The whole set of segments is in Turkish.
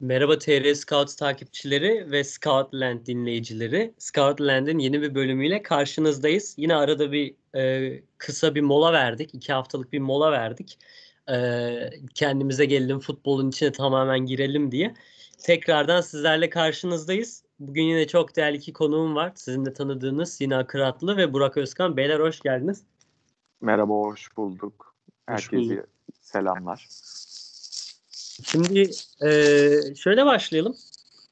Merhaba TR Scouts takipçileri ve Scoutland dinleyicileri. Scoutland'in yeni bir bölümüyle karşınızdayız. Yine arada bir e, kısa bir mola verdik. iki haftalık bir mola verdik. E, kendimize gelelim, futbolun içine tamamen girelim diye. Tekrardan sizlerle karşınızdayız. Bugün yine çok değerli iki konuğum var. Sizin de tanıdığınız Yine Akıratlı ve Burak Özkan. Beyler hoş geldiniz. Merhaba, hoş bulduk. Herkese hoş bulduk. selamlar. Şimdi e, şöyle başlayalım.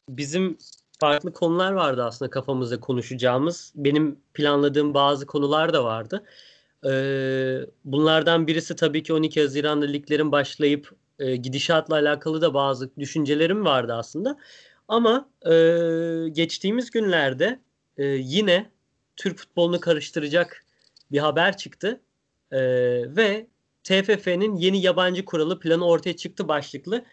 Bizim farklı konular vardı aslında kafamızda konuşacağımız. Benim planladığım bazı konular da vardı. E, bunlardan birisi tabii ki 12 Haziran'da liglerin başlayıp e, gidişatla alakalı da bazı düşüncelerim vardı aslında. Ama e, geçtiğimiz günlerde e, yine Türk futbolunu karıştıracak bir haber çıktı. E, ve TFF'nin yeni yabancı kuralı planı ortaya çıktı başlıklı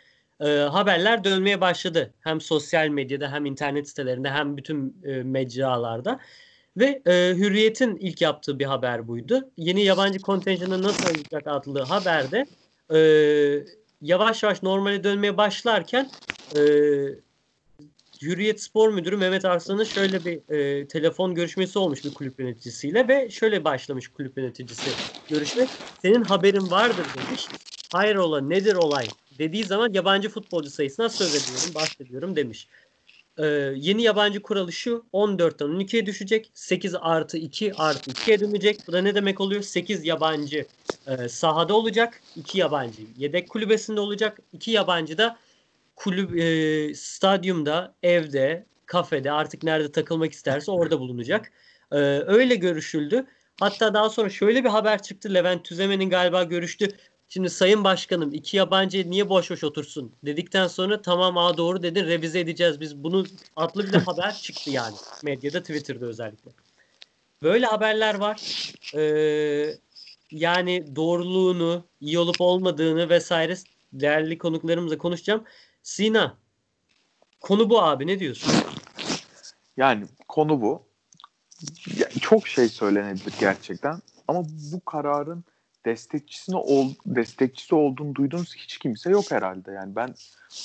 e, haberler dönmeye başladı. Hem sosyal medyada hem internet sitelerinde hem bütün e, mecralarda. Ve e, Hürriyet'in ilk yaptığı bir haber buydu. Yeni yabancı kontenjanı nasıl olacak adlı haberde e, yavaş yavaş normale dönmeye başlarken e, Hürriyet Spor Müdürü Mehmet Arslan'ın şöyle bir e, telefon görüşmesi olmuş bir kulüp yöneticisiyle ve şöyle başlamış kulüp yöneticisi görüşme. Senin haberin vardır demiş. Hayrola nedir olay dediği zaman yabancı futbolcu sayısına söz ediyorum, bahsediyorum demiş. Ee, yeni yabancı kuralı şu 14'ten 12'ye düşecek. 8 artı 2 artı 2'ye dönecek. Bu da ne demek oluyor? 8 yabancı e, sahada olacak. 2 yabancı yedek kulübesinde olacak. 2 yabancı da kulüp e, stadyumda, evde, kafede artık nerede takılmak isterse orada bulunacak. E, öyle görüşüldü. Hatta daha sonra şöyle bir haber çıktı. Levent Tüzemen'in galiba görüştü. Şimdi Sayın Başkanım iki yabancı niye boş boş otursun dedikten sonra tamam aa doğru dedin revize edeceğiz biz bunu adlı bir haber çıktı yani medyada Twitter'da özellikle. Böyle haberler var. Ee, yani doğruluğunu, iyi olup olmadığını vesaire değerli konuklarımızla konuşacağım. Sina, konu bu abi ne diyorsun? Yani konu bu. Ya, çok şey söylenebilir gerçekten. Ama bu kararın destekçisini ol, destekçisi olduğunu duyduğunuz hiç kimse yok herhalde. Yani ben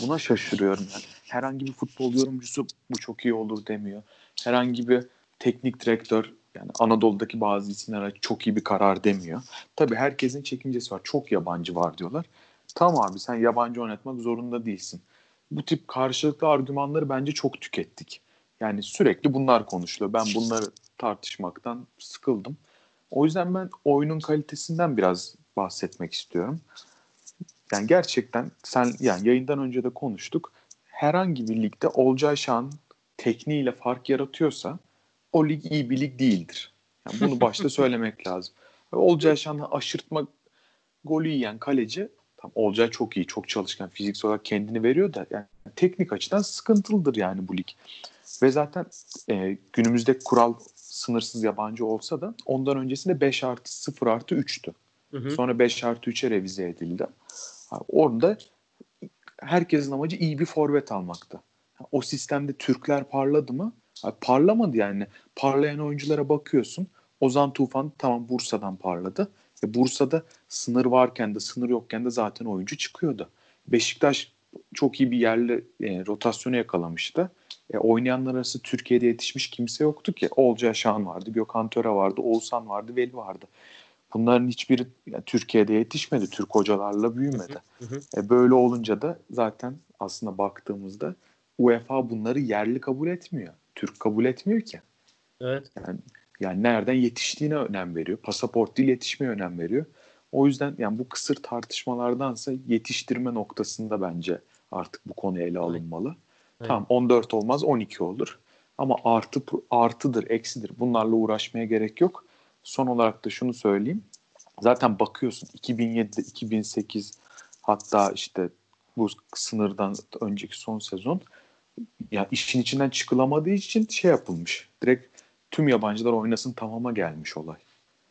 buna şaşırıyorum. Yani herhangi bir futbol yorumcusu bu çok iyi olur demiyor. Herhangi bir teknik direktör yani Anadolu'daki bazı isimler çok iyi bir karar demiyor. Tabii herkesin çekincesi var. Çok yabancı var diyorlar. Tamam abi sen yabancı oynatmak zorunda değilsin. Bu tip karşılıklı argümanları bence çok tükettik. Yani sürekli bunlar konuşuluyor. Ben bunları tartışmaktan sıkıldım. O yüzden ben oyunun kalitesinden biraz bahsetmek istiyorum. Yani gerçekten sen yani yayından önce de konuştuk. Herhangi bir ligde Olcay Şan tekniğiyle fark yaratıyorsa o lig iyi bir lig değildir. Yani bunu başta söylemek lazım. Olcay Şan'la aşırtma golü yiyen kaleci tam Olcay çok iyi, çok çalışkan, fiziksel olarak kendini veriyor da yani teknik açıdan sıkıntılıdır yani bu lig. Ve zaten e, günümüzde kural sınırsız yabancı olsa da ondan öncesinde 5 artı 0 artı 3'tü. Hı hı. Sonra 5 artı 3'e revize edildi. Orada herkesin amacı iyi bir forvet almaktı. O sistemde Türkler parladı mı? Parlamadı yani. Parlayan oyunculara bakıyorsun. Ozan Tufan tamam Bursa'dan parladı. E Bursa'da sınır varken de sınır yokken de zaten oyuncu çıkıyordu. Beşiktaş çok iyi bir yerli e, rotasyonu yakalamıştı. E, oynayanlar arası Türkiye'de yetişmiş kimse yoktu ki. Olcay Şahan vardı, Gökhan Töre vardı, Oğuzhan vardı, Veli vardı. Bunların hiçbiri yani Türkiye'de yetişmedi. Türk hocalarla büyümedi. Hı hı. E, böyle olunca da zaten aslında baktığımızda UEFA bunları yerli kabul etmiyor. Türk kabul etmiyor ki. Evet. Yani, yani nereden yetiştiğine önem veriyor. Pasaport dil yetişmeye önem veriyor. O yüzden yani bu kısır tartışmalardansa yetiştirme noktasında bence artık bu konu ele alınmalı. Evet. Tamam 14 olmaz 12 olur. Ama artı artıdır, eksidir. Bunlarla uğraşmaya gerek yok. Son olarak da şunu söyleyeyim. Zaten bakıyorsun 2007'de 2008 hatta işte bu sınırdan önceki son sezon ya işin içinden çıkılamadığı için şey yapılmış. Direkt tüm yabancılar oynasın tamama gelmiş olay.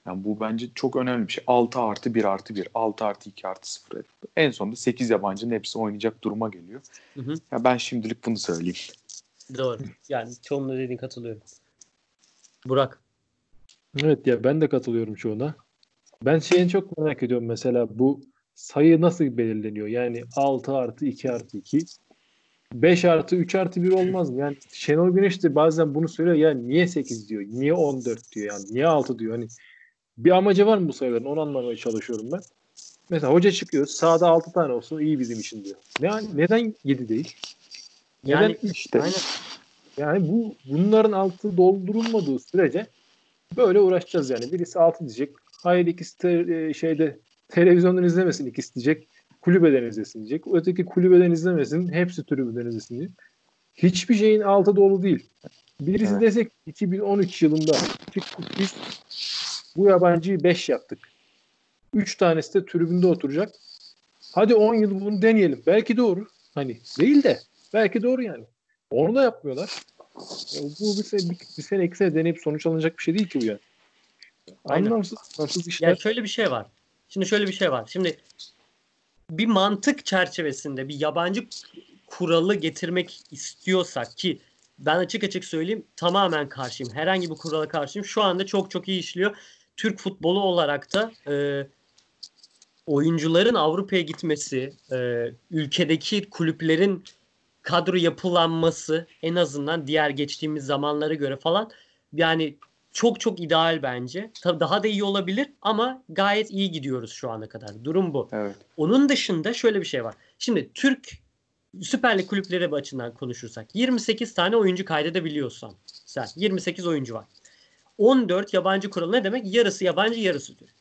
Yani bu bence çok önemli bir şey. 6 artı 1 artı 1, 6 artı 2 artı 0. En sonunda 8 yabancının hepsi oynayacak duruma geliyor. Hı hı. Ya ben şimdilik bunu söyleyeyim. Doğru. Yani çoğunluğu dediğin katılıyorum. Burak. Evet ya ben de katılıyorum çoğuna. Ben şeyini çok merak ediyorum mesela bu sayı nasıl belirleniyor? Yani 6 artı 2 artı 2. 5 artı 3 artı 1 olmaz mı? Yani Şenol Güneş de bazen bunu söylüyor. Ya niye 8 diyor? Niye 14 diyor yani? Niye 6 diyor? Hani bir amacı var mı bu sayıların? Onu anlamaya çalışıyorum ben. Mesela hoca çıkıyor. Sağda 6 tane olsun iyi bizim için diyor. Ne, neden 7 değil? Neden Yani İşte aynen. Yani bu bunların altı doldurulmadığı sürece böyle uğraşacağız yani. Birisi altı diyecek. Hayır ikisi te- e, şeyde televizyondan izlemesin ikisi diyecek. Kulübeden izlesin diyecek. Öteki kulübeden izlemesin. Hepsi tribünden izlesin diyecek. Hiçbir şeyin altı dolu değil. Birisi Evet. desek 2013 yılında biz bu yabancıyı 5 yaptık. 3 tanesi de tribünde oturacak. Hadi 10 yıl bunu deneyelim. Belki doğru. Hani değil de belki doğru yani. Onu da yapmıyorlar. Ya bu bir sene, bir, bir sene iki sene deneyip sonuç alınacak bir şey değil ki bu yani. Aynen. Anlamsız, anlamsız işler. Yani şöyle bir şey var. Şimdi şöyle bir şey var. Şimdi bir mantık çerçevesinde bir yabancı kuralı getirmek istiyorsak ki ben açık açık söyleyeyim tamamen karşıyım. Herhangi bir kurala karşıyım. Şu anda çok çok iyi işliyor. Türk futbolu olarak da e, oyuncuların Avrupa'ya gitmesi, e, ülkedeki kulüplerin kadro yapılanması en azından diğer geçtiğimiz zamanlara göre falan yani çok çok ideal bence. Tabii daha da iyi olabilir ama gayet iyi gidiyoruz şu ana kadar. Durum bu. evet. Onun dışında şöyle bir şey var. Şimdi Türk Süper Lig kulüpleri açısından konuşursak 28 tane oyuncu kaydedebiliyorsan sen 28 oyuncu var. 14 yabancı kuralı ne demek? Yarısı yabancı yarısı Türk.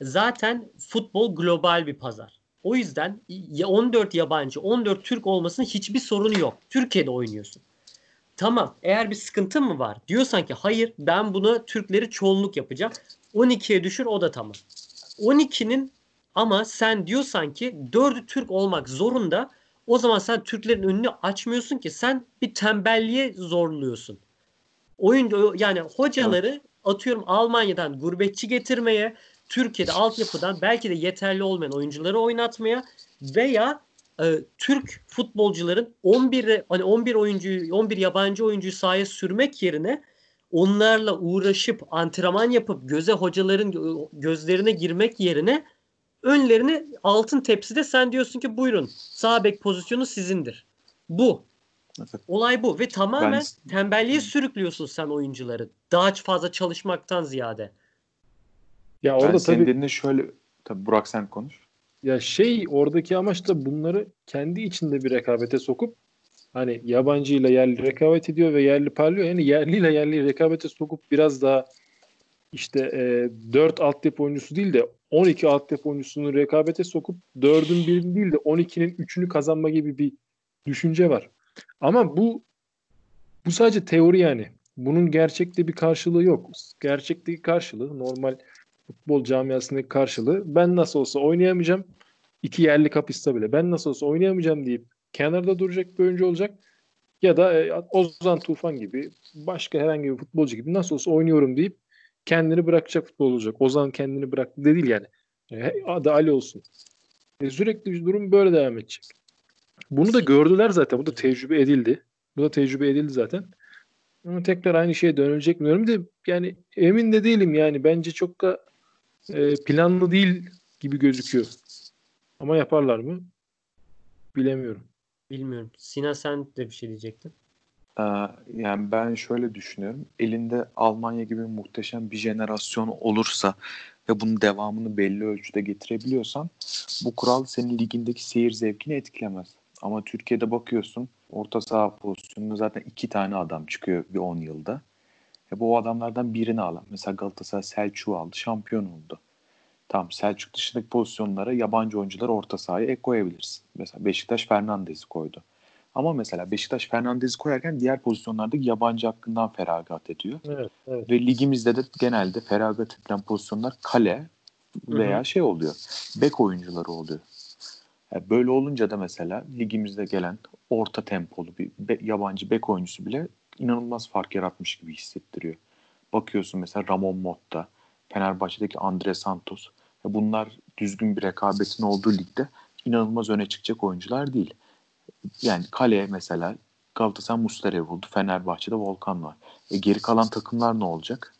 Zaten futbol global bir pazar. O yüzden ya 14 yabancı 14 Türk olmasının hiçbir sorunu yok. Türkiye'de oynuyorsun. Tamam eğer bir sıkıntın mı var diyorsan ki hayır ben bunu Türkleri çoğunluk yapacağım. 12'ye düşür o da tamam. 12'nin ama sen diyorsan ki 4'ü Türk olmak zorunda o zaman sen Türklerin önünü açmıyorsun ki sen bir tembelliğe zorluyorsun. Oyun yani hocaları atıyorum Almanya'dan gurbetçi getirmeye, Türkiye'de altyapıdan belki de yeterli olmayan oyuncuları oynatmaya veya e, Türk futbolcuların 11 hani 11 oyuncuyu 11 yabancı oyuncuyu sahaya sürmek yerine onlarla uğraşıp antrenman yapıp göze hocaların gö- gözlerine girmek yerine önlerine altın tepside sen diyorsun ki buyurun sağ bek pozisyonu sizindir. Bu. Evet. Olay bu ve tamamen Ben- tembelliğe sürüklüyorsun sen oyuncuları. Daha fazla çalışmaktan ziyade. Ya Ben orada senin tabii dediğinde şöyle tabii Burak sen konuş. Ya şey oradaki amaç da bunları kendi içinde bir rekabete sokup hani yabancıyla yerli rekabet ediyor ve yerli parlıyor. Yani yerliyle yerli rekabete sokup biraz daha işte e, 4 altyapı oyuncusu değil de 12 altyapı oyuncusunu rekabete sokup 4'ün birini değil de 12'nin 3'ünü kazanma gibi bir düşünce var. Ama bu bu sadece teori yani. Bunun gerçekte bir karşılığı yok. Gerçekteki karşılığı normal futbol camiasındaki karşılığı ben nasıl olsa oynayamayacağım. iki yerli kapista bile. Ben nasıl olsa oynayamayacağım deyip kenarda duracak bir oyuncu olacak. Ya da e, Ozan Tufan gibi başka herhangi bir futbolcu gibi nasıl olsa oynuyorum deyip kendini bırakacak futbol olacak. Ozan kendini bıraktı de değil yani. E, adı Ali olsun. E, sürekli bir durum böyle devam edecek. Bunu da gördüler zaten. Bu da tecrübe edildi. Bu da tecrübe edildi zaten. Ama tekrar aynı şeye dönülecek mi diyorum de yani emin de değilim yani. Bence çok da e, planlı değil gibi gözüküyor. Ama yaparlar mı? Bilemiyorum. Bilmiyorum. Sinan sen de bir şey diyecektin. Ee, yani ben şöyle düşünüyorum. Elinde Almanya gibi muhteşem bir jenerasyon olursa ve bunun devamını belli ölçüde getirebiliyorsan bu kural senin ligindeki seyir zevkini etkilemez. Ama Türkiye'de bakıyorsun orta saha pozisyonunda zaten iki tane adam çıkıyor bir 10 yılda. E bu adamlardan birini alan. Mesela Galatasaray Selçuk'u aldı. Şampiyon oldu. Tamam Selçuk dışındaki pozisyonlara yabancı oyuncuları orta sahaya ek koyabilirsin. Mesela Beşiktaş Fernandez'i koydu. Ama mesela Beşiktaş Fernandez'i koyarken diğer pozisyonlardaki yabancı hakkından feragat ediyor. Evet, evet. Ve ligimizde de genelde feragat edilen pozisyonlar kale veya Hı hı. şey oluyor. Bek oyuncuları oluyor. Yani böyle olunca da mesela ligimizde gelen orta tempolu bir be- yabancı bek oyuncusu bile inanılmaz fark yaratmış gibi hissettiriyor. Bakıyorsun mesela Ramon Motta, Fenerbahçe'deki Andre Santos. Bunlar düzgün bir rekabetin olduğu ligde inanılmaz öne çıkacak oyuncular değil. Yani kaleye mesela Galatasaray Muslera'yı buldu. Fenerbahçe'de Volkan var. E geri kalan takımlar ne olacak?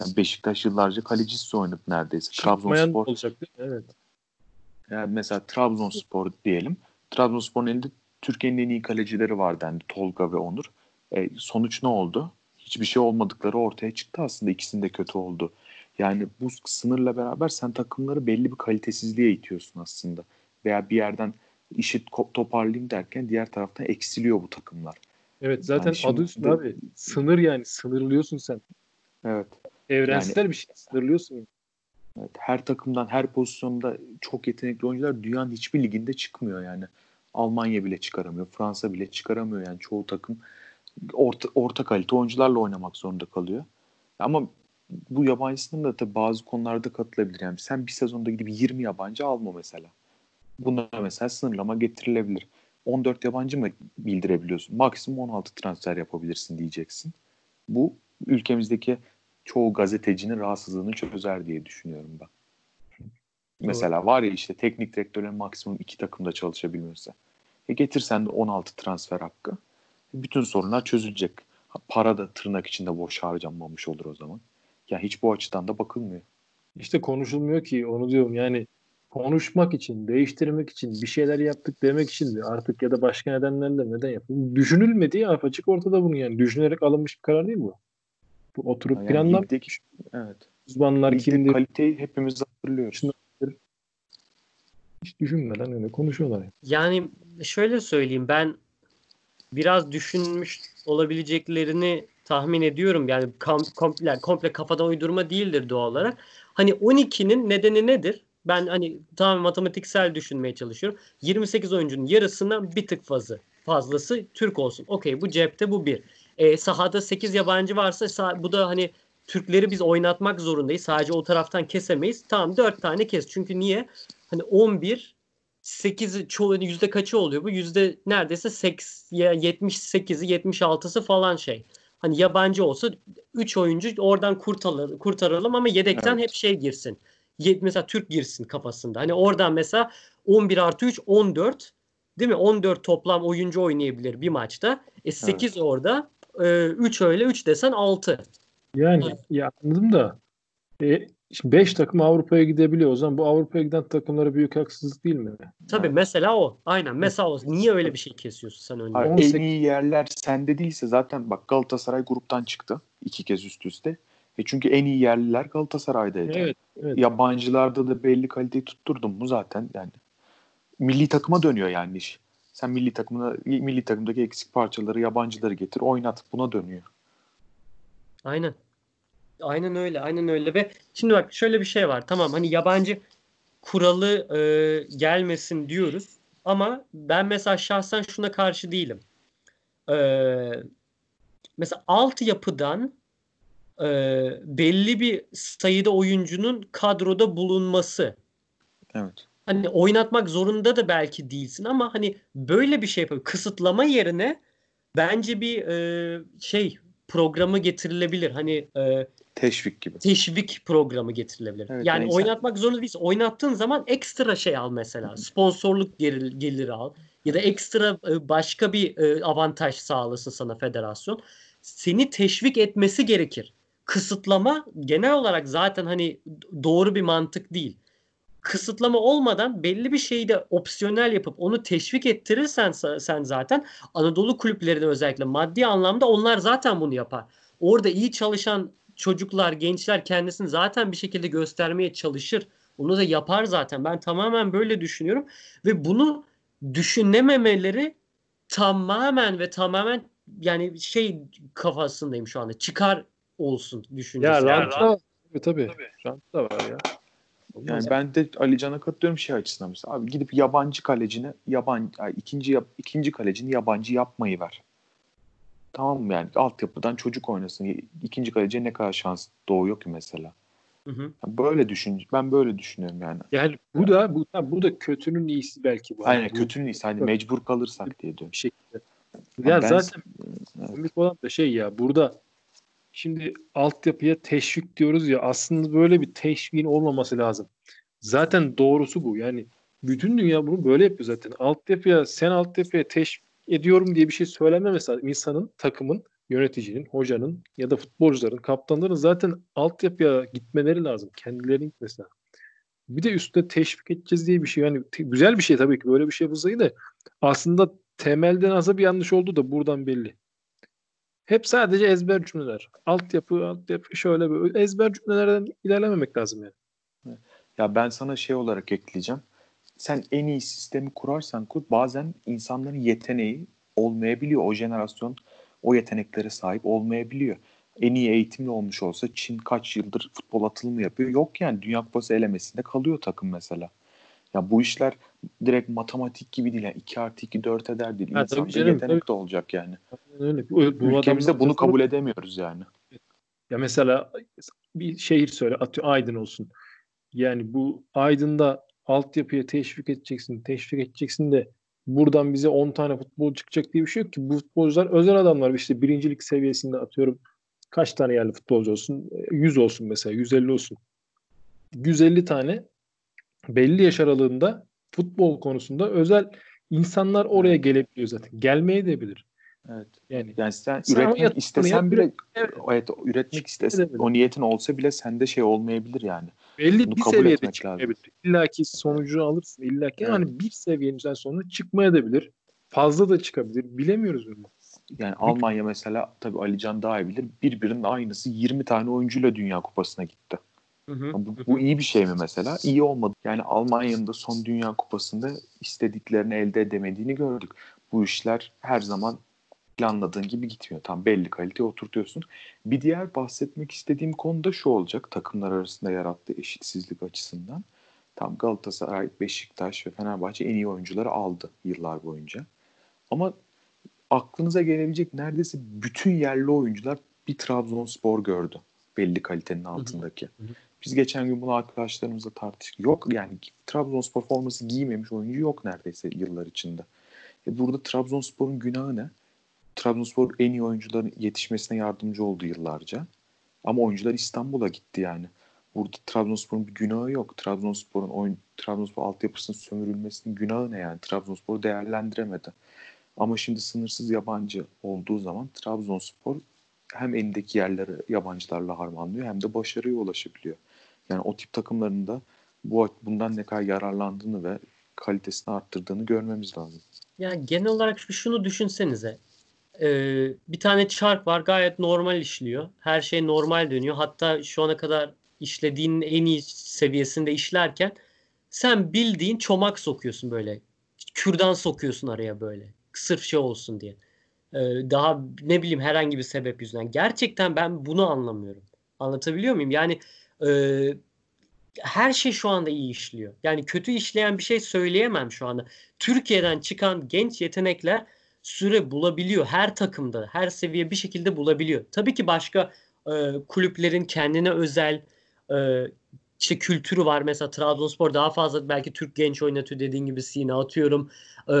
Yani Beşiktaş yıllarca kalecisiz oynadı neredeyse. Çıkmayan Trabzonspor olacak değil mi? Evet. yani mesela Trabzonspor diyelim. Trabzonspor'un elinde Türkiye'nin en iyi kalecileri var dendi Tolga ve Onur. E, sonuç ne oldu? Hiçbir şey olmadıkları ortaya çıktı aslında. İkisinin de kötü oldu. Yani bu sınırla beraber sen takımları belli bir kalitesizliğe itiyorsun aslında. Veya bir yerden işi toparlayayım derken diğer taraftan eksiliyor bu takımlar. Evet zaten yani adı üstünde abi. Sınır yani sınırlıyorsun sen. Evet. Evrensel yani, bir şey sınırlıyorsun. Evet, her takımdan her pozisyonda çok yetenekli oyuncular dünyanın hiçbir liginde çıkmıyor yani. Almanya bile çıkaramıyor, Fransa bile çıkaramıyor yani çoğu takım orta, orta kalite oyuncularla oynamak zorunda kalıyor. Ama bu yabancı sınır da tabii bazı konularda katılabilir. Yani sen bir sezonda gidip 20 yabancı alma mesela. Buna mesela sınırlama getirilebilir. 14 yabancı mı bildirebiliyorsun? Maksimum 16 transfer yapabilirsin diyeceksin. Bu ülkemizdeki çoğu gazetecinin rahatsızlığını çözer diye düşünüyorum ben. Mesela var ya işte teknik direktörlerin maksimum iki takımda çalışabilmesi. E getirsen de 16 transfer hakkı. Bütün sorunlar çözülecek. Para da tırnak içinde boş harcanmamış olur o zaman. Yani hiç bu açıdan da bakılmıyor. İşte konuşulmuyor ki onu diyorum yani konuşmak için, değiştirmek için, bir şeyler yaptık demek için de artık ya da başka nedenlerle neden yapılıyor. Düşünülmedi ya açık ortada bunu yani. Düşünerek alınmış bir karar değil bu. Bu oturup yani planlar. Ligdeki, evet. Uzmanlar Ligdeki kimdir? kaliteyi hepimiz hatırlıyoruz. Hiç düşünmeden öyle konuşuyorlar. Yani. yani şöyle söyleyeyim ben biraz düşünmüş olabileceklerini tahmin ediyorum. Yani komple, komple kafadan uydurma değildir doğal olarak. Hani 12'nin nedeni nedir? Ben hani tamamen matematiksel düşünmeye çalışıyorum. 28 oyuncunun yarısından bir tık fazla fazlası Türk olsun. Okey bu cepte bu bir. E, sahada 8 yabancı varsa sah- bu da hani Türkleri biz oynatmak zorundayız. Sadece o taraftan kesemeyiz. Tamam 4 tane kes. Çünkü niye? Hani 11 8 çoğu hani yüzde kaçı oluyor bu? Yüzde neredeyse 78'i 76'sı falan şey. Hani yabancı olsa 3 oyuncu oradan kurtaralım, kurtaralım ama yedekten evet. hep şey girsin. Mesela Türk girsin kafasında. Hani oradan mesela 11 artı 3 14 değil mi? 14 toplam oyuncu oynayabilir bir maçta. E 8 evet. orada. E, 3 öyle 3 desen 6. Yani evet. ya anladım da e, Şimdi 5 takım Avrupa'ya gidebiliyor. O zaman bu Avrupa'ya giden takımlara büyük haksızlık değil mi? Tabii yani. mesela o. Aynen mesela o. Niye öyle bir şey kesiyorsun sen önce? Hayır, 18... En iyi yerler sende değilse zaten bak Galatasaray gruptan çıktı. iki kez üst üste. E çünkü en iyi yerliler Galatasaray'daydı. Evet, evet. Yabancılarda da belli kaliteyi tutturdun mu zaten yani. Milli takıma dönüyor yani iş. Sen milli takımına milli takımdaki eksik parçaları, yabancıları getir, oynat. Buna dönüyor. Aynen. Aynen öyle, aynen öyle ve şimdi bak şöyle bir şey var. Tamam hani yabancı kuralı e, gelmesin diyoruz ama ben mesela şahsen şuna karşı değilim. E, mesela altyapıdan e, belli bir sayıda oyuncunun kadroda bulunması. Evet. Hani oynatmak zorunda da belki değilsin ama hani böyle bir şey yapıyor. Kısıtlama yerine bence bir e, şey programı getirilebilir. Hani e, teşvik gibi. Teşvik programı getirilebilir. Evet, yani neyse. oynatmak zorunda değilsin. Oynattığın zaman ekstra şey al mesela. Sponsorluk gelir, geliri al ya da ekstra e, başka bir e, avantaj sağlasın sana federasyon. Seni teşvik etmesi gerekir. Kısıtlama genel olarak zaten hani doğru bir mantık değil kısıtlama olmadan belli bir şeyi de opsiyonel yapıp onu teşvik ettirirsen sen zaten Anadolu kulüplerine özellikle maddi anlamda onlar zaten bunu yapar. Orada iyi çalışan çocuklar, gençler kendisini zaten bir şekilde göstermeye çalışır. Onu da yapar zaten. Ben tamamen böyle düşünüyorum ve bunu düşünememeleri tamamen ve tamamen yani şey kafasındayım şu anda. Çıkar olsun düşüncesi. Ya rant da tabii tabii. Rant da var ya. Yani ben de Ali Can'a katılıyorum şey açısından mesela. Abi gidip yabancı kalecini yabancı yani ikinci ikinci kalecini yabancı yapmayı ver. Tamam mı yani altyapıdan çocuk oynasın. İkinci kaleciye ne kadar şans doğuyor ki mesela. Hı hı. Böyle düşün. Ben böyle düşünüyorum yani. Yani bu da bu da bu da kötünün iyisi belki bu. Aynen bu, kötünün iyisi. Hani mecbur kalırsak diye diyorum. Bir şekilde. Ya yani zaten evet. olan da şey ya burada Şimdi altyapıya teşvik diyoruz ya aslında böyle bir teşvikin olmaması lazım. Zaten doğrusu bu. Yani bütün dünya bunu böyle yapıyor zaten. Altyapıya sen altyapıya teşvik ediyorum diye bir şey söyleme mesela insanın, takımın, yöneticinin, hocanın ya da futbolcuların, kaptanların zaten altyapıya gitmeleri lazım. Kendilerinin gitmesi lazım. Bir de üstüne teşvik edeceğiz diye bir şey. Yani güzel bir şey tabii ki böyle bir şey yapılsaydı da aslında temelde nasıl bir yanlış oldu da buradan belli. Hep sadece ezber cümleler. Altyapı, altyapı şöyle böyle. Ezber cümlelerden ilerlememek lazım yani. Ya ben sana şey olarak ekleyeceğim. Sen en iyi sistemi kurarsan kur. Bazen insanların yeteneği olmayabiliyor. O jenerasyon o yeteneklere sahip olmayabiliyor. En iyi eğitimli olmuş olsa Çin kaç yıldır futbol atılımı yapıyor. Yok yani Dünya Kupası elemesinde kalıyor takım mesela. Ya bu işler direkt matematik gibi değil. Yani 2 artı 2 4 eder değil. Tabii canım, yetenek tabii. de olacak yani. Öyle. Bu, bu Ülkemizde bunu kabul edemiyoruz yani. Ya mesela bir şehir söyle atıyor Aydın olsun. Yani bu Aydın'da altyapıya teşvik edeceksin, teşvik edeceksin de buradan bize 10 tane futbol çıkacak diye bir şey yok ki. Bu futbolcular özel adamlar işte birincilik seviyesinde atıyorum kaç tane yerli futbolcu olsun? 100 olsun mesela, 150 olsun. 150 tane belli yaş aralığında futbol konusunda özel insanlar oraya gelebiliyor zaten. Gelmeye de bilir. Evet. Yani Yani sen, Sen üretmek istesen bile evet. evet, üretmek istesen edebilir. o niyetin olsa bile sende şey olmayabilir yani. belli Bunu bir seviyede çıkmayabilir. İlla ki sonucu alırsın. İlla ki Evet. yani bir seviyenin sonra çıkmayabilir. Fazla da çıkabilir. Bilemiyoruz onu. Yani Almanya mesela tabii Alican daha iyi bilir. Birbirinin aynısı 20 tane oyuncuyla Dünya Kupası'na gitti. Hı hı. Bu, bu iyi bir şey mi mesela? İyi olmadı. Yani Almanya'nın da son Dünya Kupası'nda istediklerini elde edemediğini gördük. Bu işler her zaman planladığın gibi gitmiyor. Tam belli kalite oturtuyorsun. Bir diğer bahsetmek istediğim konu da şu olacak. Takımlar arasında yarattığı eşitsizlik açısından. Tam Galatasaray, Beşiktaş ve Fenerbahçe en iyi oyuncuları aldı yıllar boyunca. Ama aklınıza gelebilecek neredeyse bütün yerli oyuncular bir Trabzonspor gördü. Belli kalitenin altındaki. hı. Biz geçen gün bunu arkadaşlarımızla tartıştık. Yok yani Trabzonspor forması giymemiş oyuncu yok neredeyse yıllar içinde. E burada Trabzonspor'un günahı ne? Trabzonspor en iyi oyuncuların yetişmesine yardımcı oldu yıllarca. Ama oyuncular İstanbul'a gitti yani. Burada Trabzonspor'un bir günahı yok. Trabzonspor'un oyun Trabzonspor altyapısının sömürülmesinin günahı ne yani? Trabzonspor değerlendiremedi. Ama şimdi sınırsız yabancı olduğu zaman Trabzonspor hem elindeki yerleri yabancılarla harmanlıyor hem de başarıya ulaşabiliyor. Yani o tip takımların da bu bundan ne kadar yararlandığını ve kalitesini arttırdığını görmemiz lazım. Ya genel olarak şu- şunu düşünsenize. Ee, bir tane çark var gayet normal işliyor. Her şey normal dönüyor. Hatta şu ana kadar işlediğinin en iyi seviyesinde işlerken sen bildiğin çomak sokuyorsun böyle. Kürdan sokuyorsun araya böyle. Sırf şey olsun diye. Ee, daha ne bileyim herhangi bir sebep yüzünden. Gerçekten ben bunu anlamıyorum. Anlatabiliyor muyum? Yani e, her şey şu anda iyi işliyor. Yani kötü işleyen bir şey söyleyemem şu anda. Türkiye'den çıkan genç yetenekler süre bulabiliyor. Her takımda, her seviye bir şekilde bulabiliyor. Tabii ki başka e, kulüplerin kendine özel e, işte kültürü var. Mesela Trabzonspor daha fazla belki Türk genç oynatıyor dediğin gibi Sina atıyorum. E,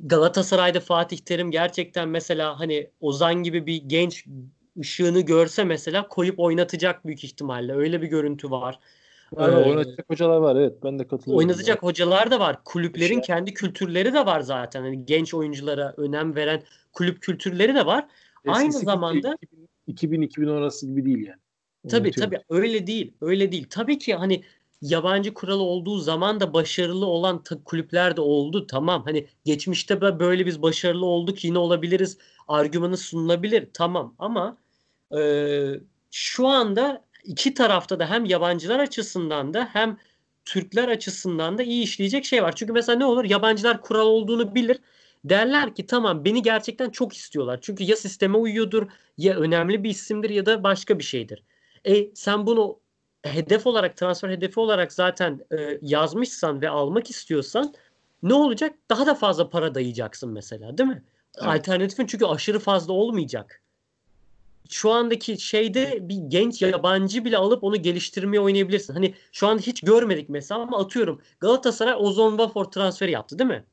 Galatasaray'da Fatih Terim gerçekten mesela hani Ozan gibi bir genç ışığını görse mesela koyup oynatacak büyük ihtimalle. Öyle bir görüntü var. Var, Ee, oynatacak hocalar var evet ben de katılıyorum. Oynatacak hocalar da var. Kulüplerin Şey- kendi kültürleri de var zaten. Hani genç oyunculara önem veren kulüp kültürleri de var. Aynı Eskisi gibi zamanda 2000-2010 arası gibi değil yani. tabii tabii öyle değil. Öyle değil. Tabii ki hani yabancı kuralı olduğu zaman da başarılı olan kulüpler de oldu. Tamam hani geçmişte böyle biz başarılı olduk yine olabiliriz. Argümanı sunulabilir. Tamam ama e, şu anda iki tarafta da hem yabancılar açısından da hem Türkler açısından da iyi işleyecek şey var. Çünkü mesela ne olur? Yabancılar kural olduğunu bilir. Derler ki tamam beni gerçekten çok istiyorlar. Çünkü ya sisteme uyuyordur ya önemli bir isimdir ya da başka bir şeydir. E sen bunu hedef olarak transfer hedefi olarak zaten e, yazmışsan ve almak istiyorsan ne olacak? Daha da fazla para dayayacaksın mesela değil mi? Evet. Alternatifin çünkü aşırı fazla olmayacak. Şu andaki şeyde bir genç yabancı bile alıp onu geliştirmeye oynayabilirsin. Hani şu an hiç görmedik mesela ama atıyorum Galatasaray Ozon Wafor transferi yaptı değil mi?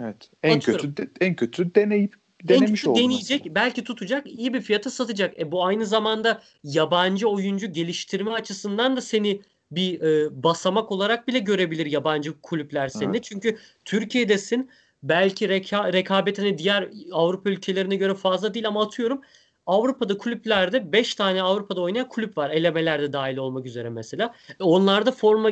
Evet. En Atıyorum. kötü de- en kötü deneyip En denemiş oldu. deneyecek, belki tutacak, iyi bir fiyata satacak. E bu aynı zamanda yabancı oyuncu geliştirme açısından da seni bir e, basamak olarak bile görebilir yabancı kulüpler seninle. Evet. Çünkü Türkiye'desin. Belki reka, rekabetini diğer Avrupa ülkelerine göre fazla değil ama atıyorum Avrupa'da kulüplerde 5 tane Avrupa'da oynayan kulüp var. Elemelerde dahil olmak üzere mesela. E onlarda forma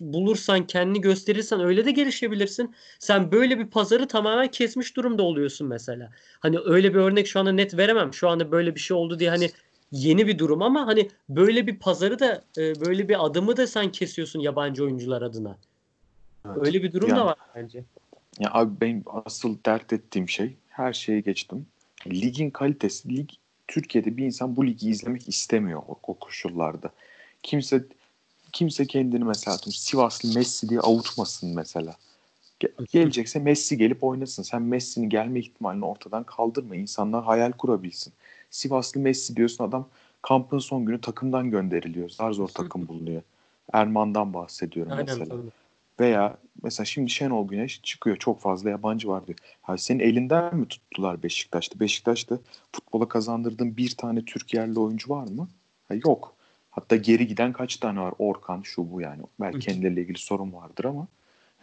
bulursan, kendini gösterirsen öyle de gelişebilirsin. Sen böyle bir pazarı tamamen kesmiş durumda oluyorsun mesela. Hani öyle bir örnek şu anda net veremem. Şu anda böyle bir şey oldu diye hani yeni bir durum ama hani böyle bir pazarı da e, böyle bir adımı da sen kesiyorsun yabancı oyuncular adına. Evet. Öyle bir durum Yani- da var bence. Ya abi benim asıl dert ettiğim şey her şeyi geçtim. Ligin kalitesi, lig Türkiye'de bir insan bu ligi izlemek istemiyor o, o koşullarda. Kimse kimse kendini mesela Sivaslı Messi diye avutmasın mesela. Ge- Gelecekse Messi gelip oynasın. Sen Messi'nin gelme ihtimalini ortadan kaldırma. İnsanlar hayal kurabilsin. Sivaslı Messi diyorsun adam kampın son günü takımdan gönderiliyor. Zar zor takım bulunuyor. Erman'dan bahsediyorum Aynen mesela. tabii. Veya mesela şimdi Şenol Güneş çıkıyor çok fazla yabancı var diyor. Ha, senin elinden mi tuttular Beşiktaş'ta? Beşiktaş'ta futbola kazandırdığın bir tane Türk yerli oyuncu var mı? Ha, yok. Hatta geri giden kaç tane var? Orkan şu bu yani. Belki kendileriyle ilgili sorun vardır ama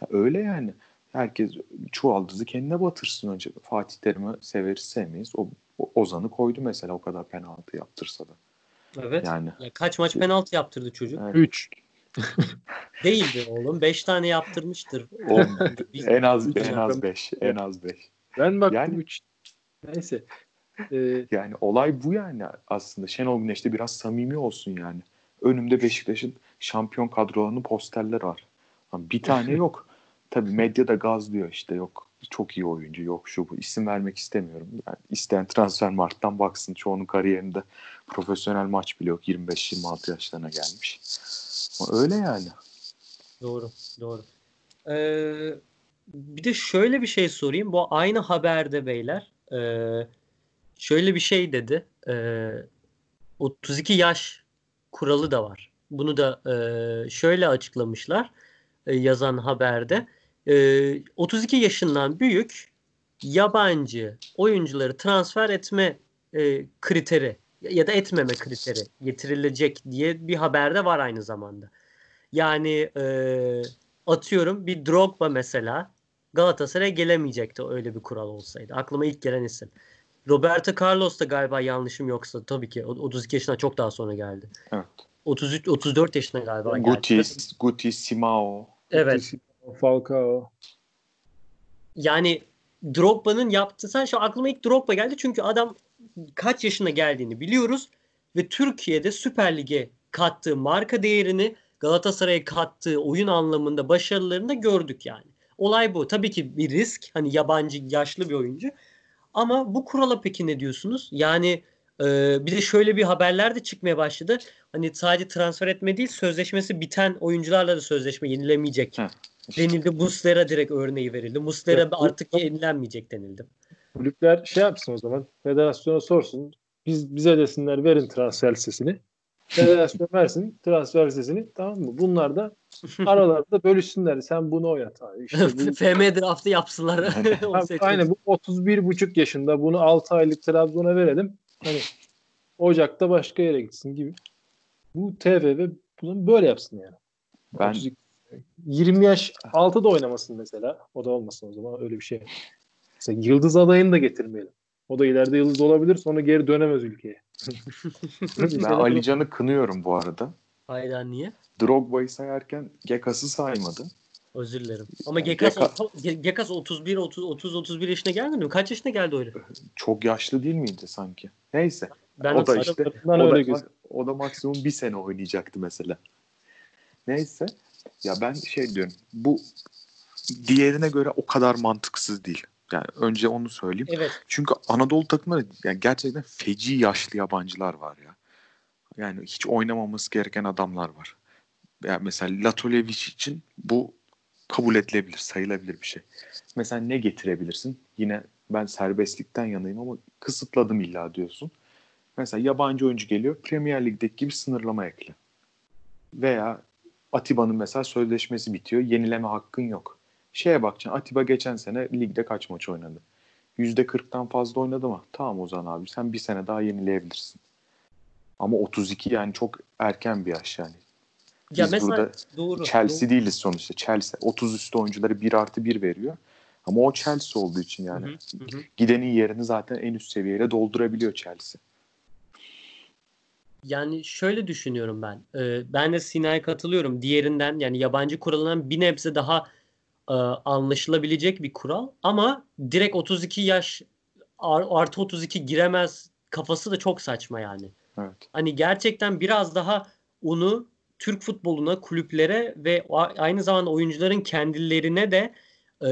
ha, öyle yani. Herkes çuvaldızı kendine batırsın önce. Fatih Terim'i severiz sevmeyiz. O, o Ozan'ı koydu mesela o kadar penaltı yaptırsa da. Evet. Yani Ya kaç maç penaltı yaptırdı çocuk? Evet. 3. Değildi oğlum. 5 tane yaptırmıştır. en az en az 5. En az 5. Ben baktım Yani- 3. Neyse. Ee, Yani olay bu yani aslında. Şenol Güneş'te biraz samimi olsun yani. Önümde Beşiktaş'ın şampiyon kadrolarının posterler var. Ama bir tane yok. Tabii medya da gazlıyor işte yok çok iyi oyuncu yok şu bu. İsim vermek istemiyorum. Yani isteyen transfer marttan baksın. Çoğunun kariyerinde profesyonel maç bile yok. 25-26 yaşlarına gelmiş. Öyle yani. Doğru, doğru. Ee, bir de şöyle bir şey sorayım. Bu aynı haberde beyler. ee, şöyle bir şey dedi. Ee, 32 yaş kuralı da var. Bunu da ee, şöyle açıklamışlar ee, yazan haberde. Ee, 32 yaşından büyük yabancı oyuncuları transfer etme ee, kriteri ya da etmeme kriteri getirilecek diye bir haberde var aynı zamanda. Yani e, atıyorum bir Drogba mesela Galatasaray'a gelemeyecekti öyle bir kural olsaydı. Aklıma ilk gelen isim. Roberto Carlos da galiba yanlışım yoksa tabii ki o- 32 yaşına çok daha sonra geldi. Evet. 33 34 yaşına galiba geldi. Guti, Guti, Simao. Evet. Falcao. Yani Drogba'nın yaptığı sen şu aklıma ilk Drogba geldi çünkü adam kaç yaşına geldiğini biliyoruz ve Türkiye'de Süper Lig'e kattığı marka değerini Galatasaray'a kattığı oyun anlamında başarılarını da gördük yani. Olay bu. Tabii ki bir risk. Hani yabancı yaşlı bir oyuncu. Ama bu kurala peki ne diyorsunuz? Yani e, bir de şöyle bir haberler de çıkmaya başladı. Hani sadece transfer etme değil sözleşmesi biten oyuncularla da sözleşme yenilemeyecek Heh. denildi. Muslera direkt örneği verildi. Muslera Evet, bu- artık yenilenmeyecek denildi. Kulüpler şey yapsın o zaman. Federasyona sorsun. Biz bize desinler verin transfer listesini. Federasyon versin transfer listesini. Tamam mı? Bunlar da aralarında bölüşsünler. Sen bunu oynat abi. İşte FM draftı yapsınlar. Seçmek- aynen bu 31,5 yaşında bunu 6 aylık Trabzon'a verelim. Hani Ocak'ta başka yere gitsin gibi. Bu TFF bunu böyle yapsın yani. Ben 32 20 yaş altı da oynamasın mesela. O da olmasın o zaman öyle bir şey. Mesela Yıldız adayını da getirmeyelim. O da ileride yıldız olabilir sonra geri dönemez ülkeye. ben Ali Can'ı kınıyorum bu arada. Hayda niye? Drogba'yı sayarken Gekas'ı saymadı. Özür dilerim. Ama Yani Gekas, Geka- Ge- Gekas 31 30 30 31 yaşına gelmedi mi? Kaç yaşına geldi öyle? Çok yaşlı değil miydi sanki? Neyse. Ben o da işte o da, gözüküyor. o da maksimum bir sene oynayacaktı mesela. Neyse. Ya ben şey diyorum. Bu diğerine göre o kadar mantıksız değil. Yani önce onu söyleyeyim. Evet. Çünkü Anadolu takımları yani gerçekten feci yaşlı yabancılar var ya. Yani hiç oynamaması gereken adamlar var. Yani mesela Latolevic için bu kabul edilebilir, sayılabilir bir şey. Mesela ne getirebilirsin? Yine ben serbestlikten yanayım ama kısıtladım illa diyorsun. Mesela yabancı oyuncu geliyor. Premier Lig'deki gibi sınırlama ekle. Veya Atiba'nın mesela sözleşmesi bitiyor. Yenileme hakkın yok. Şeye bakacaksın. Atiba geçen sene ligde kaç maç oynadı? %40'tan fazla oynadı mı? Tamam Ozan abi sen bir sene daha yenileyebilirsin. Ama 32 yani çok erken bir yaş yani. Ya Biz mesela burada doğru. Chelsea doğru. değiliz sonuçta. Chelsea 30 üstü oyuncuları 1 artı 1 veriyor. Ama o Chelsea olduğu için yani. Hı hı. Gidenin yerini zaten en üst seviyeyle doldurabiliyor Chelsea. Yani şöyle düşünüyorum ben. Ee, ben de Sina'ya katılıyorum. Diğerinden yani yabancı kuralından bir nebze daha e, anlaşılabilecek bir kural. Ama direkt 32 yaş artı 32 giremez kafası da çok saçma yani. Evet. Hani gerçekten biraz daha onu Türk futboluna, kulüplere ve aynı zamanda oyuncuların kendilerine de e,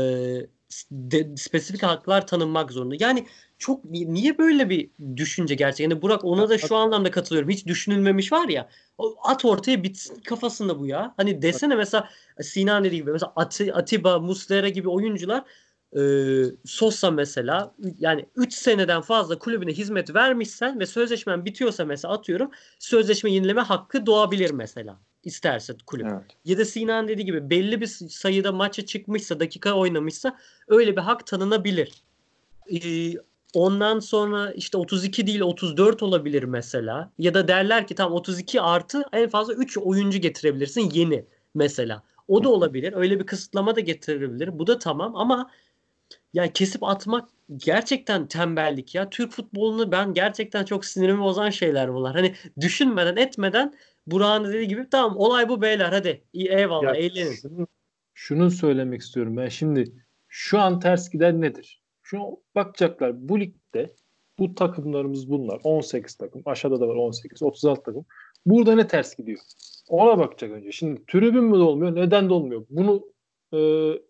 de, spesifik haklar tanınmak zorunda. Yani çok niye böyle bir düşünce gerçekten? Yani Burak ona da şu anlamda katılıyorum. Hiç düşünülmemiş var ya. At ortaya bitsin kafasında bu ya. Hani desene mesela Sinan dediği gibi mesela Atiba, Muslera gibi oyuncular e, Sosa mesela yani 3 seneden fazla kulübüne hizmet vermişsen ve sözleşmen bitiyorsa mesela atıyorum sözleşme yenileme hakkı doğabilir mesela isterse kulüp. Evet. Ya da Sinan dediği gibi belli bir sayıda maça çıkmışsa dakika oynamışsa öyle bir hak tanınabilir. Ee, ondan sonra işte 32 değil 34 olabilir mesela. Ya da derler ki tam 32 artı en fazla 3 oyuncu getirebilirsin yeni mesela. O da olabilir. Öyle bir kısıtlama da getirebilir. Bu da tamam ama yani kesip atmak gerçekten tembellik ya. Türk futbolunu ben gerçekten çok sinirimi bozan şeyler bunlar. Hani düşünmeden etmeden Burak'ın dediği gibi tamam olay bu beyler hadi eyvallah ya, eğlenin. Şunu, şunu söylemek istiyorum ben şimdi şu an ters giden nedir? Şu bakacaklar bu ligde bu takımlarımız bunlar 18 takım aşağıda da var 18 36 takım. Burada ne ters gidiyor? Ona bakacak önce. Şimdi tribün mü olmuyor? Neden de olmuyor? Bunu e,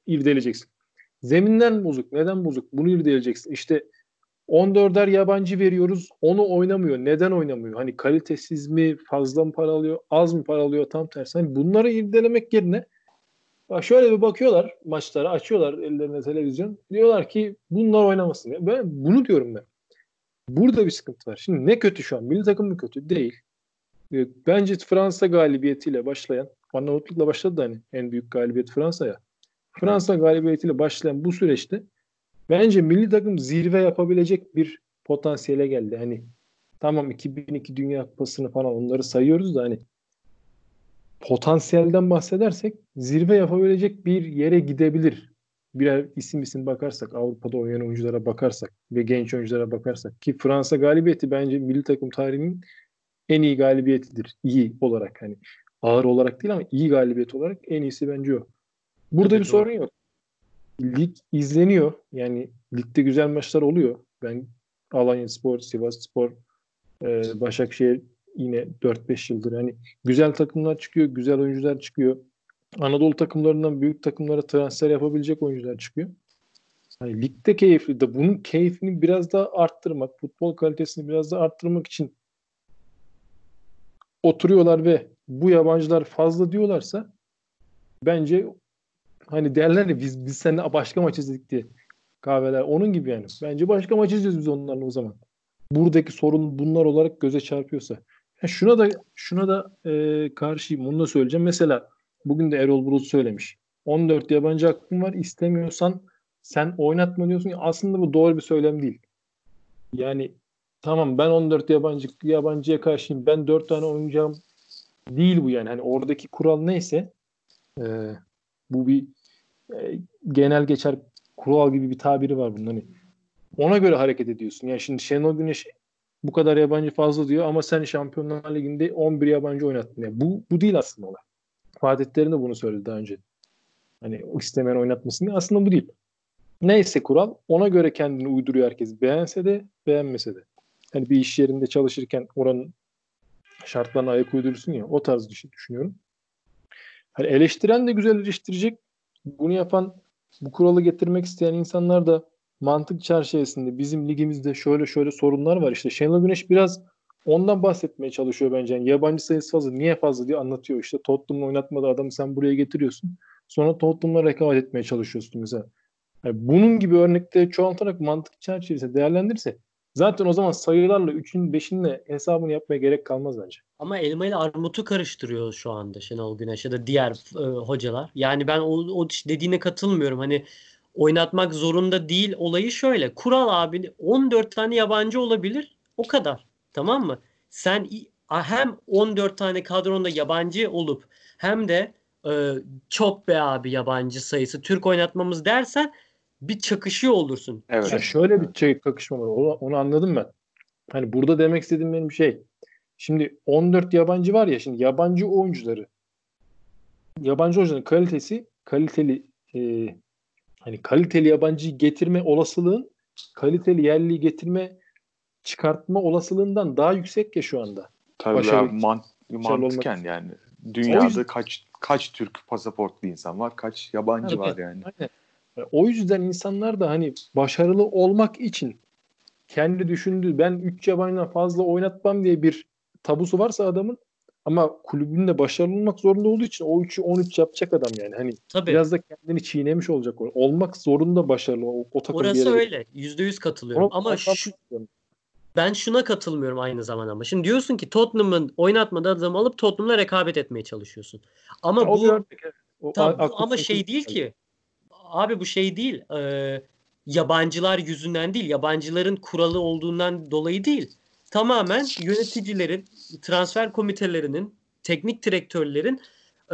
irdeleyeceksin. Zeminden bozuk. Neden bozuk? Bunu irdeleyeceksin. İşte 14'er yabancı veriyoruz. Onu oynamıyor. Neden oynamıyor? Hani kalitesiz mi? Fazla mı para alıyor? Az mı para alıyor? Tam tersi. Hani bunları irdelemek yerine bak şöyle bir bakıyorlar maçlara. Açıyorlar ellerine televizyon. Diyorlar ki bunlar oynamasın. Ben bunu diyorum ben. Burada bir sıkıntı var. Şimdi ne kötü şu an? Milli takım mı kötü? Değil. Ee, bence Fransa galibiyetiyle başlayan Arnavutluk'la başladı da hani en büyük galibiyet Fransa'ya. Fransa galibiyetiyle başlayan bu süreçte bence milli takım zirve yapabilecek bir potansiyele geldi. Hani tamam 2002 Dünya Kupası'nı falan onları sayıyoruz da hani potansiyelden bahsedersek zirve yapabilecek bir yere gidebilir. Birer isim isim bakarsak, Avrupa'da oynayan oyunculara bakarsak ve genç oyunculara bakarsak ki Fransa galibiyeti bence milli takım tarihinin en iyi galibiyetidir. İyi olarak hani ağır olarak değil ama iyi galibiyet olarak en iyisi bence o. Burada bir doğru. sorun yok. Lig izleniyor. Yani ligde güzel maçlar oluyor. Ben Alanya Spor, Sivas Spor, e, Başakşehir yine 4-5 yıldır hani güzel takımlar çıkıyor, güzel oyuncular çıkıyor. Anadolu takımlarından büyük takımlara transfer yapabilecek oyuncular çıkıyor. Hani ligde keyifli de bunun keyfini biraz daha arttırmak, futbol kalitesini biraz daha arttırmak için oturuyorlar ve bu yabancılar fazla diyorlarsa bence hani derler ya biz biz seninle başka maç izledik diye kahveler. Onun gibi yani. Bence başka maç izliyoruz biz onlarla o zaman. Buradaki sorun bunlar olarak göze çarpıyorsa. Ya şuna da şuna da e, karşıyım. Onu da söyleyeceğim. Mesela bugün de Erol Bulut söylemiş. 14 yabancı hakkın var. istemiyorsan sen oynatma diyorsun. Aslında bu doğru bir söylem değil. Yani tamam ben 14 yabancı yabancıya karşıyım. Ben 4 tane oynayacağım değil bu yani. Hani oradaki kural neyse e, bu bir e, genel geçer kural gibi bir tabiri var bunun. Hani ona göre hareket ediyorsun. Yani şimdi Şenol Güneş bu kadar yabancı fazla diyor ama sen Şampiyonlar Ligi'nde 11 yabancı oynattın. Yani bu, bu değil aslında olay. Fatih Terim de bunu söyledi daha önce. Hani istemeyen oynatmasın diye. Aslında bu değil. Neyse kural ona göre kendini uyduruyor herkes. Beğense de beğenmese de. Hani bir iş yerinde çalışırken oranın şartlarına ayak uydurursun ya o tarz düşünüyorum. Hani eleştiren de güzel eleştirecek. Bunu yapan, bu kuralı getirmek isteyen insanlar da mantık çerçevesinde bizim ligimizde şöyle şöyle sorunlar var. İşte Şenol Güneş biraz ondan bahsetmeye çalışıyor bence. Yani yabancı sayısı fazla. Niye fazla diye anlatıyor. İşte Tottenham'ı oynatmadı adamı sen buraya getiriyorsun. Sonra Tottenham'la rekabet etmeye çalışıyorsun mesela. Yani bunun gibi örnekte çoğaltarak mantık çerçevesinde değerlendirirse Zaten o zaman sayılarla 3'ün 5'inle hesabını yapmaya gerek kalmaz bence. Ama elma ile armutu karıştırıyor şu anda Şenol Güneş ya da diğer e, hocalar. Yani ben o, o dediğine katılmıyorum. Hani oynatmak zorunda değil olayı şöyle. Kural abi 14 tane yabancı olabilir. O kadar. Tamam mı? Sen hem 14 tane kadronda yabancı olup hem de e, çok be abi yabancı sayısı Türk oynatmamız dersen bir çakışıyor olursun. Evet. Yani şöyle bir kakışma var. Onu, onu anladım ben. Hani burada demek istediğim benim şey. Şimdi 14 yabancı var ya şimdi yabancı oyuncuları yabancı oyuncuların kalitesi kaliteli e, hani kaliteli yabancıyı getirme olasılığın kaliteli yerliyi getirme çıkartma olasılığından daha yüksek ya şu anda. Tabii ya, man, başarılı mantıken olmak- yani. Dünyada yüzden- kaç kaç Türk pasaportlu insan var, kaç yabancı Evet. var yani. Aynen. O yüzden insanlar da hani başarılı olmak için kendi düşündüğü ben 3 yabancıdan fazla oynatmam diye bir tabusu varsa adamın ama kulübünde başarılı olmak zorunda olduğu için o 3'ü 13 yapacak adam yani. Hani Tabii. biraz da kendini çiğnemiş olacak. Olmak zorunda başarılı o, o takım Orası öyle. Yüzde yüz katılıyorum. Onu- Ama şu, ben şuna katılmıyorum aynı zamanda ama. Şimdi diyorsun ki Tottenham'ın oynatmadığı adamı alıp Tottenham'la rekabet etmeye çalışıyorsun. Ama bir bu örnek, evet. O bu ama şey değil ki. Abi bu şey değil. Ee, yabancılar yüzünden değil. Yabancıların kuralı olduğundan dolayı değil. Tamamen yöneticilerin, transfer komitelerinin, teknik direktörlerin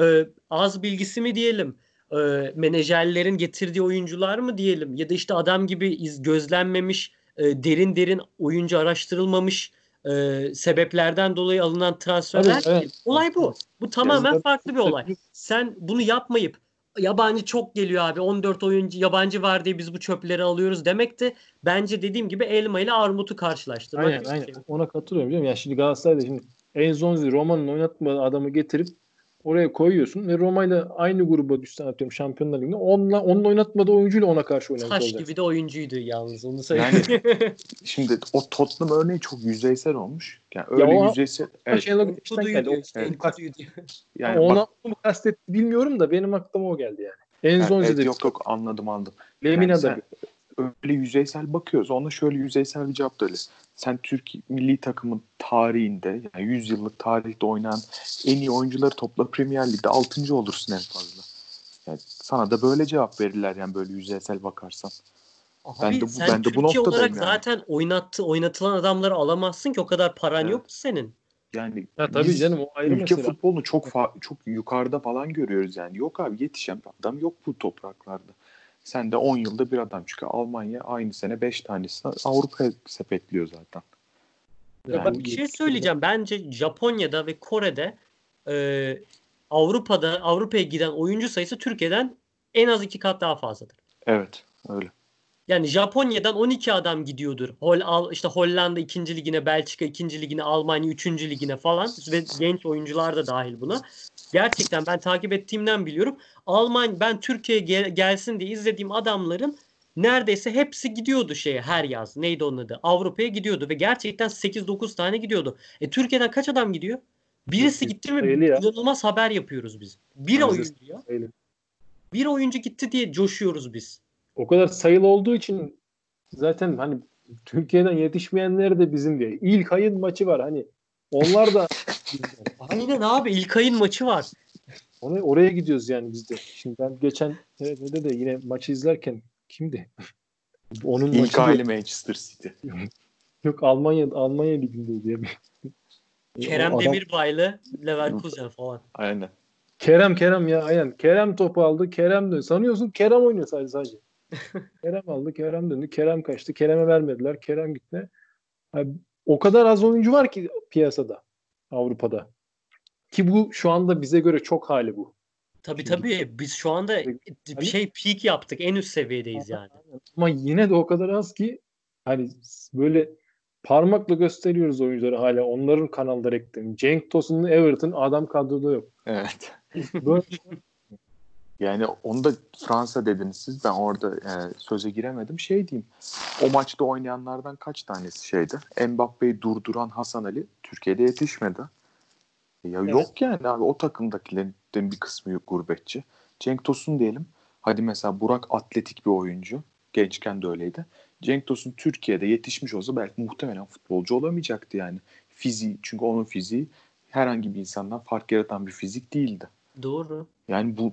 e, az bilgisi mi diyelim, e, menajerlerin getirdiği oyuncular mı diyelim ya da işte adam gibi iz gözlenmemiş, e, derin derin oyuncu araştırılmamış e, sebeplerden dolayı alınan transferler. Tabii, evet. Olay bu. Bu tamamen farklı bir olay. Sen bunu yapmayıp yabancı çok geliyor abi 14 oyuncu yabancı var diye biz bu çöpleri alıyoruz demek de bence dediğim gibi elma ile armutu karşılaştırmak. Aynen aynen. Ona katılıyorum biliyor musun? Yani şimdi Galatasaray'da şimdi Enzonzi Roma'nın oynatmadığı adamı getirip oraya koyuyorsun ve Roma ile aynı gruba düşsen atıyorum Şampiyonlar Ligi'nde onunla, onun oynatmadığı oyuncuyla ona karşı oynamış Taş olacaksın. gibi de oyuncuydu yalnız onu söyleyeyim. Şimdi o Tottenham örneği çok yüzeysel olmuş. Yani öyle o- yüzeysel. Evet, Güneş'ten Enkudu'ydu geldi. Evet. Yani ona bak, mı kastetti bilmiyorum da benim aklıma o geldi yani. yani Enzonzi evet, yok yok anladım anladım. Lemina Yani da sen öyle yüzeysel bakıyoruz. Ona şöyle yüzeysel bir cevap da öyle. Sen Türk milli takımın tarihinde yani 100 yıllık tarihte oynayan en iyi oyuncuları topla Premier Lig'de 6. olursun en fazla. Yani sana da böyle cevap verirler yani böyle yüzeysel bakarsan. Ben Abi de bu- sen ben de bu Türkiye olarak yani. zaten oynattı, oynatılan adamları alamazsın ki o kadar paran Evet. yok ki senin. Yani Ya tabii biz canım o ayrı ülke mesele. futbolunu çok fa- çok yukarıda falan görüyoruz yani. Yok abi yetişen adam yok bu topraklarda. Sen de 10 yılda bir adam çıkıyor. Almanya aynı sene 5 tanesini Avrupa'ya sepetliyor zaten. Ya Yani bak bir şey söyleyeceğim. Bence Japonya'da ve Kore'de e, Avrupa'da Avrupa'ya giden oyuncu sayısı Türkiye'den en az iki kat daha fazladır. evet öyle. Yani Japonya'dan 12 adam gidiyordur. Hol, al, işte Hollanda 2. ligine, Belçika 2. ligine, Almanya 3. ligine falan ve genç oyuncular da dahil buna. Gerçekten ben takip ettiğimden biliyorum. Alman ben Türkiye'ye gel- gelsin diye izlediğim adamların neredeyse hepsi gidiyordu şeye her yaz. Neydi onun adı? Avrupa'ya gidiyordu ve gerçekten 8-9 tane gidiyordu. E Türkiye'den kaç adam gidiyor? Birisi gitti mi inanılmaz haber yapıyoruz biz. Bir oyuncu ya. Bir oyuncu gitti diye coşuyoruz biz. O kadar sayılı olduğu için zaten hani Türkiye'den yetişmeyenler de bizim diye. İlk ayın maçı var hani. Onlar da Aynen abi İlkay'ın maçı var. Onu, oraya gidiyoruz yani biz de. Şimdi ben geçen TRT'de de yine maçı izlerken kimdi? Onun İlk maçı aile değil. Manchester City. yok Almanya Almanya liginde diye. Kerem adam- Demirbay'lı Leverkusen falan. Aynen. Kerem Kerem ya aynen. Kerem topu aldı. Kerem döndü. Sanıyorsun Kerem oynuyor sadece sadece. Kerem aldı. Kerem döndü. Kerem kaçtı. Kerem'e vermediler. Kerem gitti. Abi, o kadar az oyuncu var ki piyasada. Avrupa'da. Ki bu şu anda bize göre çok hali bu. Tabii Şimdi- tabii biz şu anda Hani- şey peak yaptık. En üst seviyedeyiz yani. Ama yine de o kadar az ki hani böyle parmakla gösteriyoruz oyuncuları hala. Onların kanalda reklamı. Cenk Tosun'un Everton adam kadroda yok. Evet. Böyle Yani onu da Fransa dediniz siz. Ben orada e, söze giremedim. Şey diyeyim. O maçta oynayanlardan kaç tanesi şeydi? Mbappe'yi durduran Hasan Ali Türkiye'de yetişmedi. Ya Evet. yok yani abi o takımdakilerin bir kısmı yok gurbetçi. Cenk Tosun diyelim. Hadi mesela Burak atletik bir oyuncu. Gençken de öyleydi. Cenk Tosun Türkiye'de yetişmiş olsa belki muhtemelen futbolcu olamayacaktı yani. Fiziği çünkü onun fiziği herhangi bir insandan fark yaratan bir fizik değildi. Doğru. Yani bu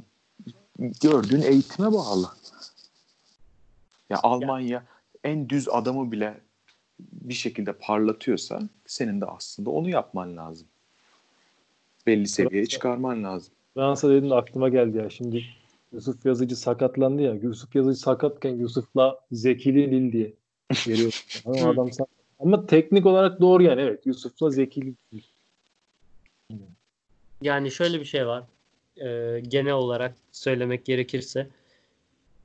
gördüğün eğitime bağlı. Ya Almanya en düz adamı bile bir şekilde parlatıyorsa senin de aslında onu yapman lazım. Belli seviyeye çıkarman lazım. Fransa dediğinde aklıma geldi ya şimdi Yusuf Yazıcı sakatlandı ya. Yusuf Yazıcı sakatken Yusuf'la Zekili Lil diye veriyor. Ama adam sak- Ama teknik olarak doğru yani evet. Yusuf'la Zekili Lil. Yani şöyle bir şey var. Ee, genel olarak söylemek gerekirse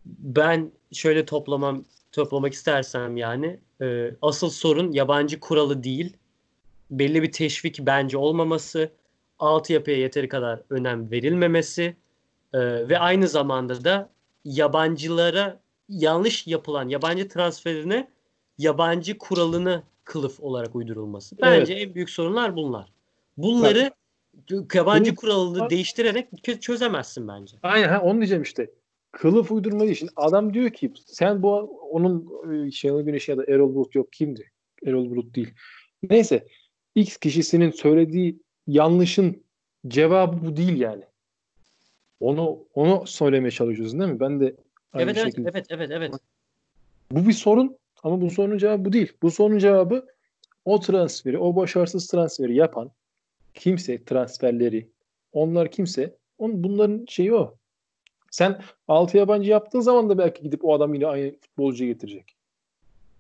ben şöyle toplamam toplamak istersem yani e, asıl sorun yabancı kuralı değil. Belli bir teşvik bence olmaması, altyapıya yeteri kadar önem verilmemesi e, ve aynı zamanda da yabancılara yanlış yapılan yabancı transferine yabancı kuralını kılıf olarak uydurulması. Bence en büyük sorunlar bunlar. Bunları yabancı Bunu- kuralını değiştirerek çö- çözemezsin bence. Aynen ha, onu diyeceğim işte. Kılıf uydurma. Şimdi adam diyor ki sen bu onun e, Şenol Güneş ya da Erol Bulut yok kimdi? Erol Bulut değil. Neyse X kişisinin söylediği yanlışın cevabı bu değil yani. Onu onu söylemeye çalışıyorsun değil mi? Ben de aynı Evet evet şekilde. evet evet evet. Bu bir sorun ama bu sorunun cevabı bu değil. Bu sorunun cevabı o transferi, o başarısız transferi yapan kimse transferleri, onlar kimse, on, bunların şeyi o. Sen altı yabancı yaptığın zaman da belki gidip o adam yine aynı futbolcuyu getirecek.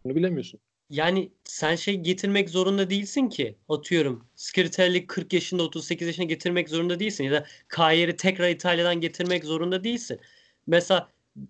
Bunu bilemiyorsun. Yani sen şey getirmek zorunda değilsin ki. Atıyorum Skritel'i 40 yaşında 38 yaşına getirmek zorunda değilsin. Ya da Kayer'i tekrar İtalya'dan getirmek zorunda değilsin. Mesela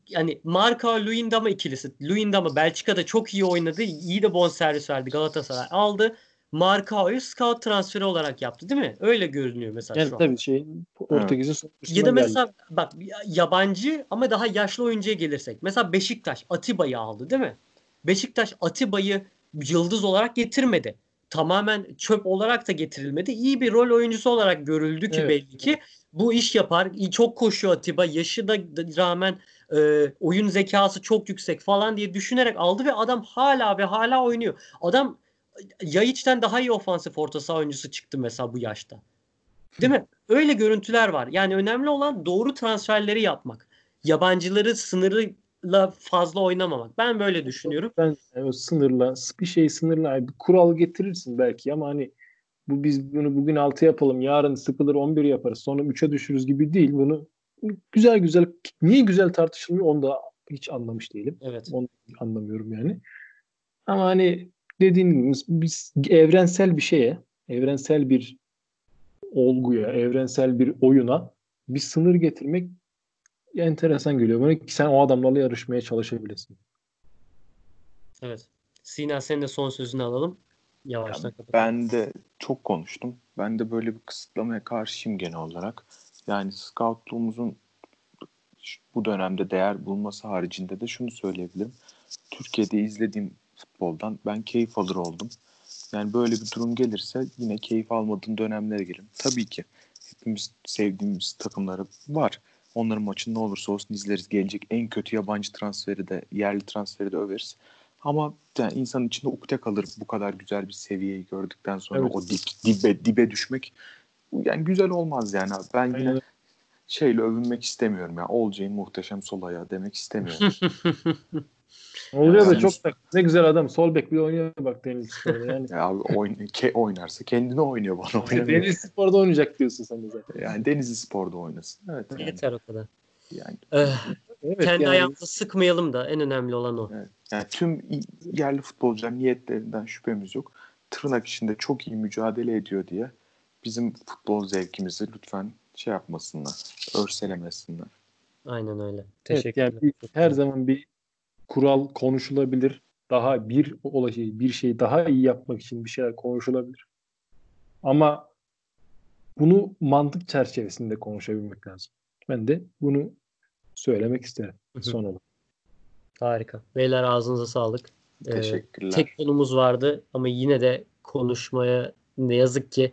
yani Marka Luyendama ikilisi. Luyendama Belçika'da çok iyi oynadı. İyi de bonservis verdi. Galatasaray aldı. Markao'yu scout transferi olarak yaptı değil mi? Öyle görünüyor mesela Yani şu an. tabii şey Portekiz'in Ya da geldi. mesela bak yabancı ama daha yaşlı oyuncuya gelirsek. Mesela Beşiktaş Atiba'yı aldı değil mi? Beşiktaş Atiba'yı yıldız olarak getirmedi. Tamamen çöp olarak da getirilmedi. İyi bir rol oyuncusu olarak görüldü ki Evet. belli ki. Bu iş yapar. İyi- Çok koşuyor Atiba. Yaşı da da rağmen e, oyun zekası çok yüksek falan diye düşünerek aldı ve adam hala ve hala oynuyor. Adam Yayiç'ten daha iyi ofansif orta saha oyuncusu çıktı mesela bu yaşta. Değil mi? Öyle görüntüler var. Yani önemli olan doğru transferleri yapmak. Yabancıları sınırıyla fazla oynamamak. Ben böyle düşünüyorum. Ben yani sınırla bir şey sınırla bir kural getirirsin belki ama hani bu biz bunu bugün 6 yapalım yarın sıkılır 11 yaparız sonra 3'e düşürüz gibi değil. Bunu güzel güzel niye güzel tartışılmıyor onu da hiç anlamış değilim. Evet. Onu anlamıyorum yani. Ama hani dediğin gibi biz evrensel bir şeye, evrensel bir olguya, evrensel bir oyuna bir sınır getirmek enteresan geliyor bana ki sen o adamlarla yarışmaya çalışabilirsin. Evet. Sina senin de son sözünü alalım. Yavaştan kapat. Ben de çok konuştum. Ben de böyle bir kısıtlamaya karşıyım genel olarak. Yani scoutluğumuzun bu dönemde değer bulması haricinde de şunu söyleyebilirim. Türkiye'de izlediğim futboldan ben keyif alır oldum. Yani böyle bir durum gelirse yine keyif almadığım dönemlere gelirim. Tabii ki hepimiz sevdiğimiz takımları var. Onların maçı ne olursa olsun izleriz. Gelecek en kötü yabancı transferi de yerli transferi de överiz. Ama yani insanın içinde ukde kalır bu kadar güzel bir seviyeyi gördükten sonra Evet. o dip, dibe, dibe düşmek yani güzel olmaz yani abi. Ben yine Aynen. şeyle övünmek istemiyorum ya. Olcay'ın muhteşem sol ayağı demek istemiyorum. Oluyor da çok da ne güzel adam. Sol bek bir oynuyor bak Deniz Spor'da. Yani ya abi oyn ke- oynarsa kendine oynuyor bana oynamıyor. Deniz Spor'da oynayacak diyorsun sen de zaten. Yani Denizli Spor'da oynasın. Evet yani. Yeter o kadar. yani, Eh, Evet, kendi yani ayağımızı sıkmayalım da en önemli olan o. evet. yani tüm yerli futbolcular niyetlerinden şüphemiz yok. Tırnak içinde çok iyi mücadele ediyor diye bizim futbol zevkimizi lütfen şey yapmasınlar. Örselemesinler. Aynen öyle. Evet, Teşekkürler. yani bir- her zaman bir kural konuşulabilir. Daha bir olay bir şey daha iyi yapmak için bir şeyler konuşulabilir. Ama bunu mantık çerçevesinde konuşabilmek lazım. Ben de bunu söylemek isterim son olarak. Harika. Beyler ağzınıza sağlık. Ee, Teşekkürler. tek konumuz vardı ama yine de konuşmaya ne yazık ki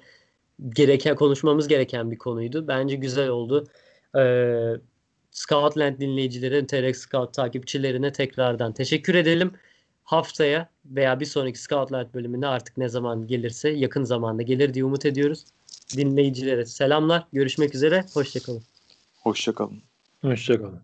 gereken konuşmamız gereken bir konuydu. Bence güzel oldu. Ee, Scoutland dinleyicileri, TRX Scout takipçilerine tekrardan teşekkür edelim. Haftaya veya bir sonraki Scoutland bölümüne artık ne zaman gelirse yakın zamanda gelir diye umut ediyoruz. Dinleyicilere selamlar. Görüşmek üzere. Hoşçakalın. Hoşçakalın. Hoşçakalın.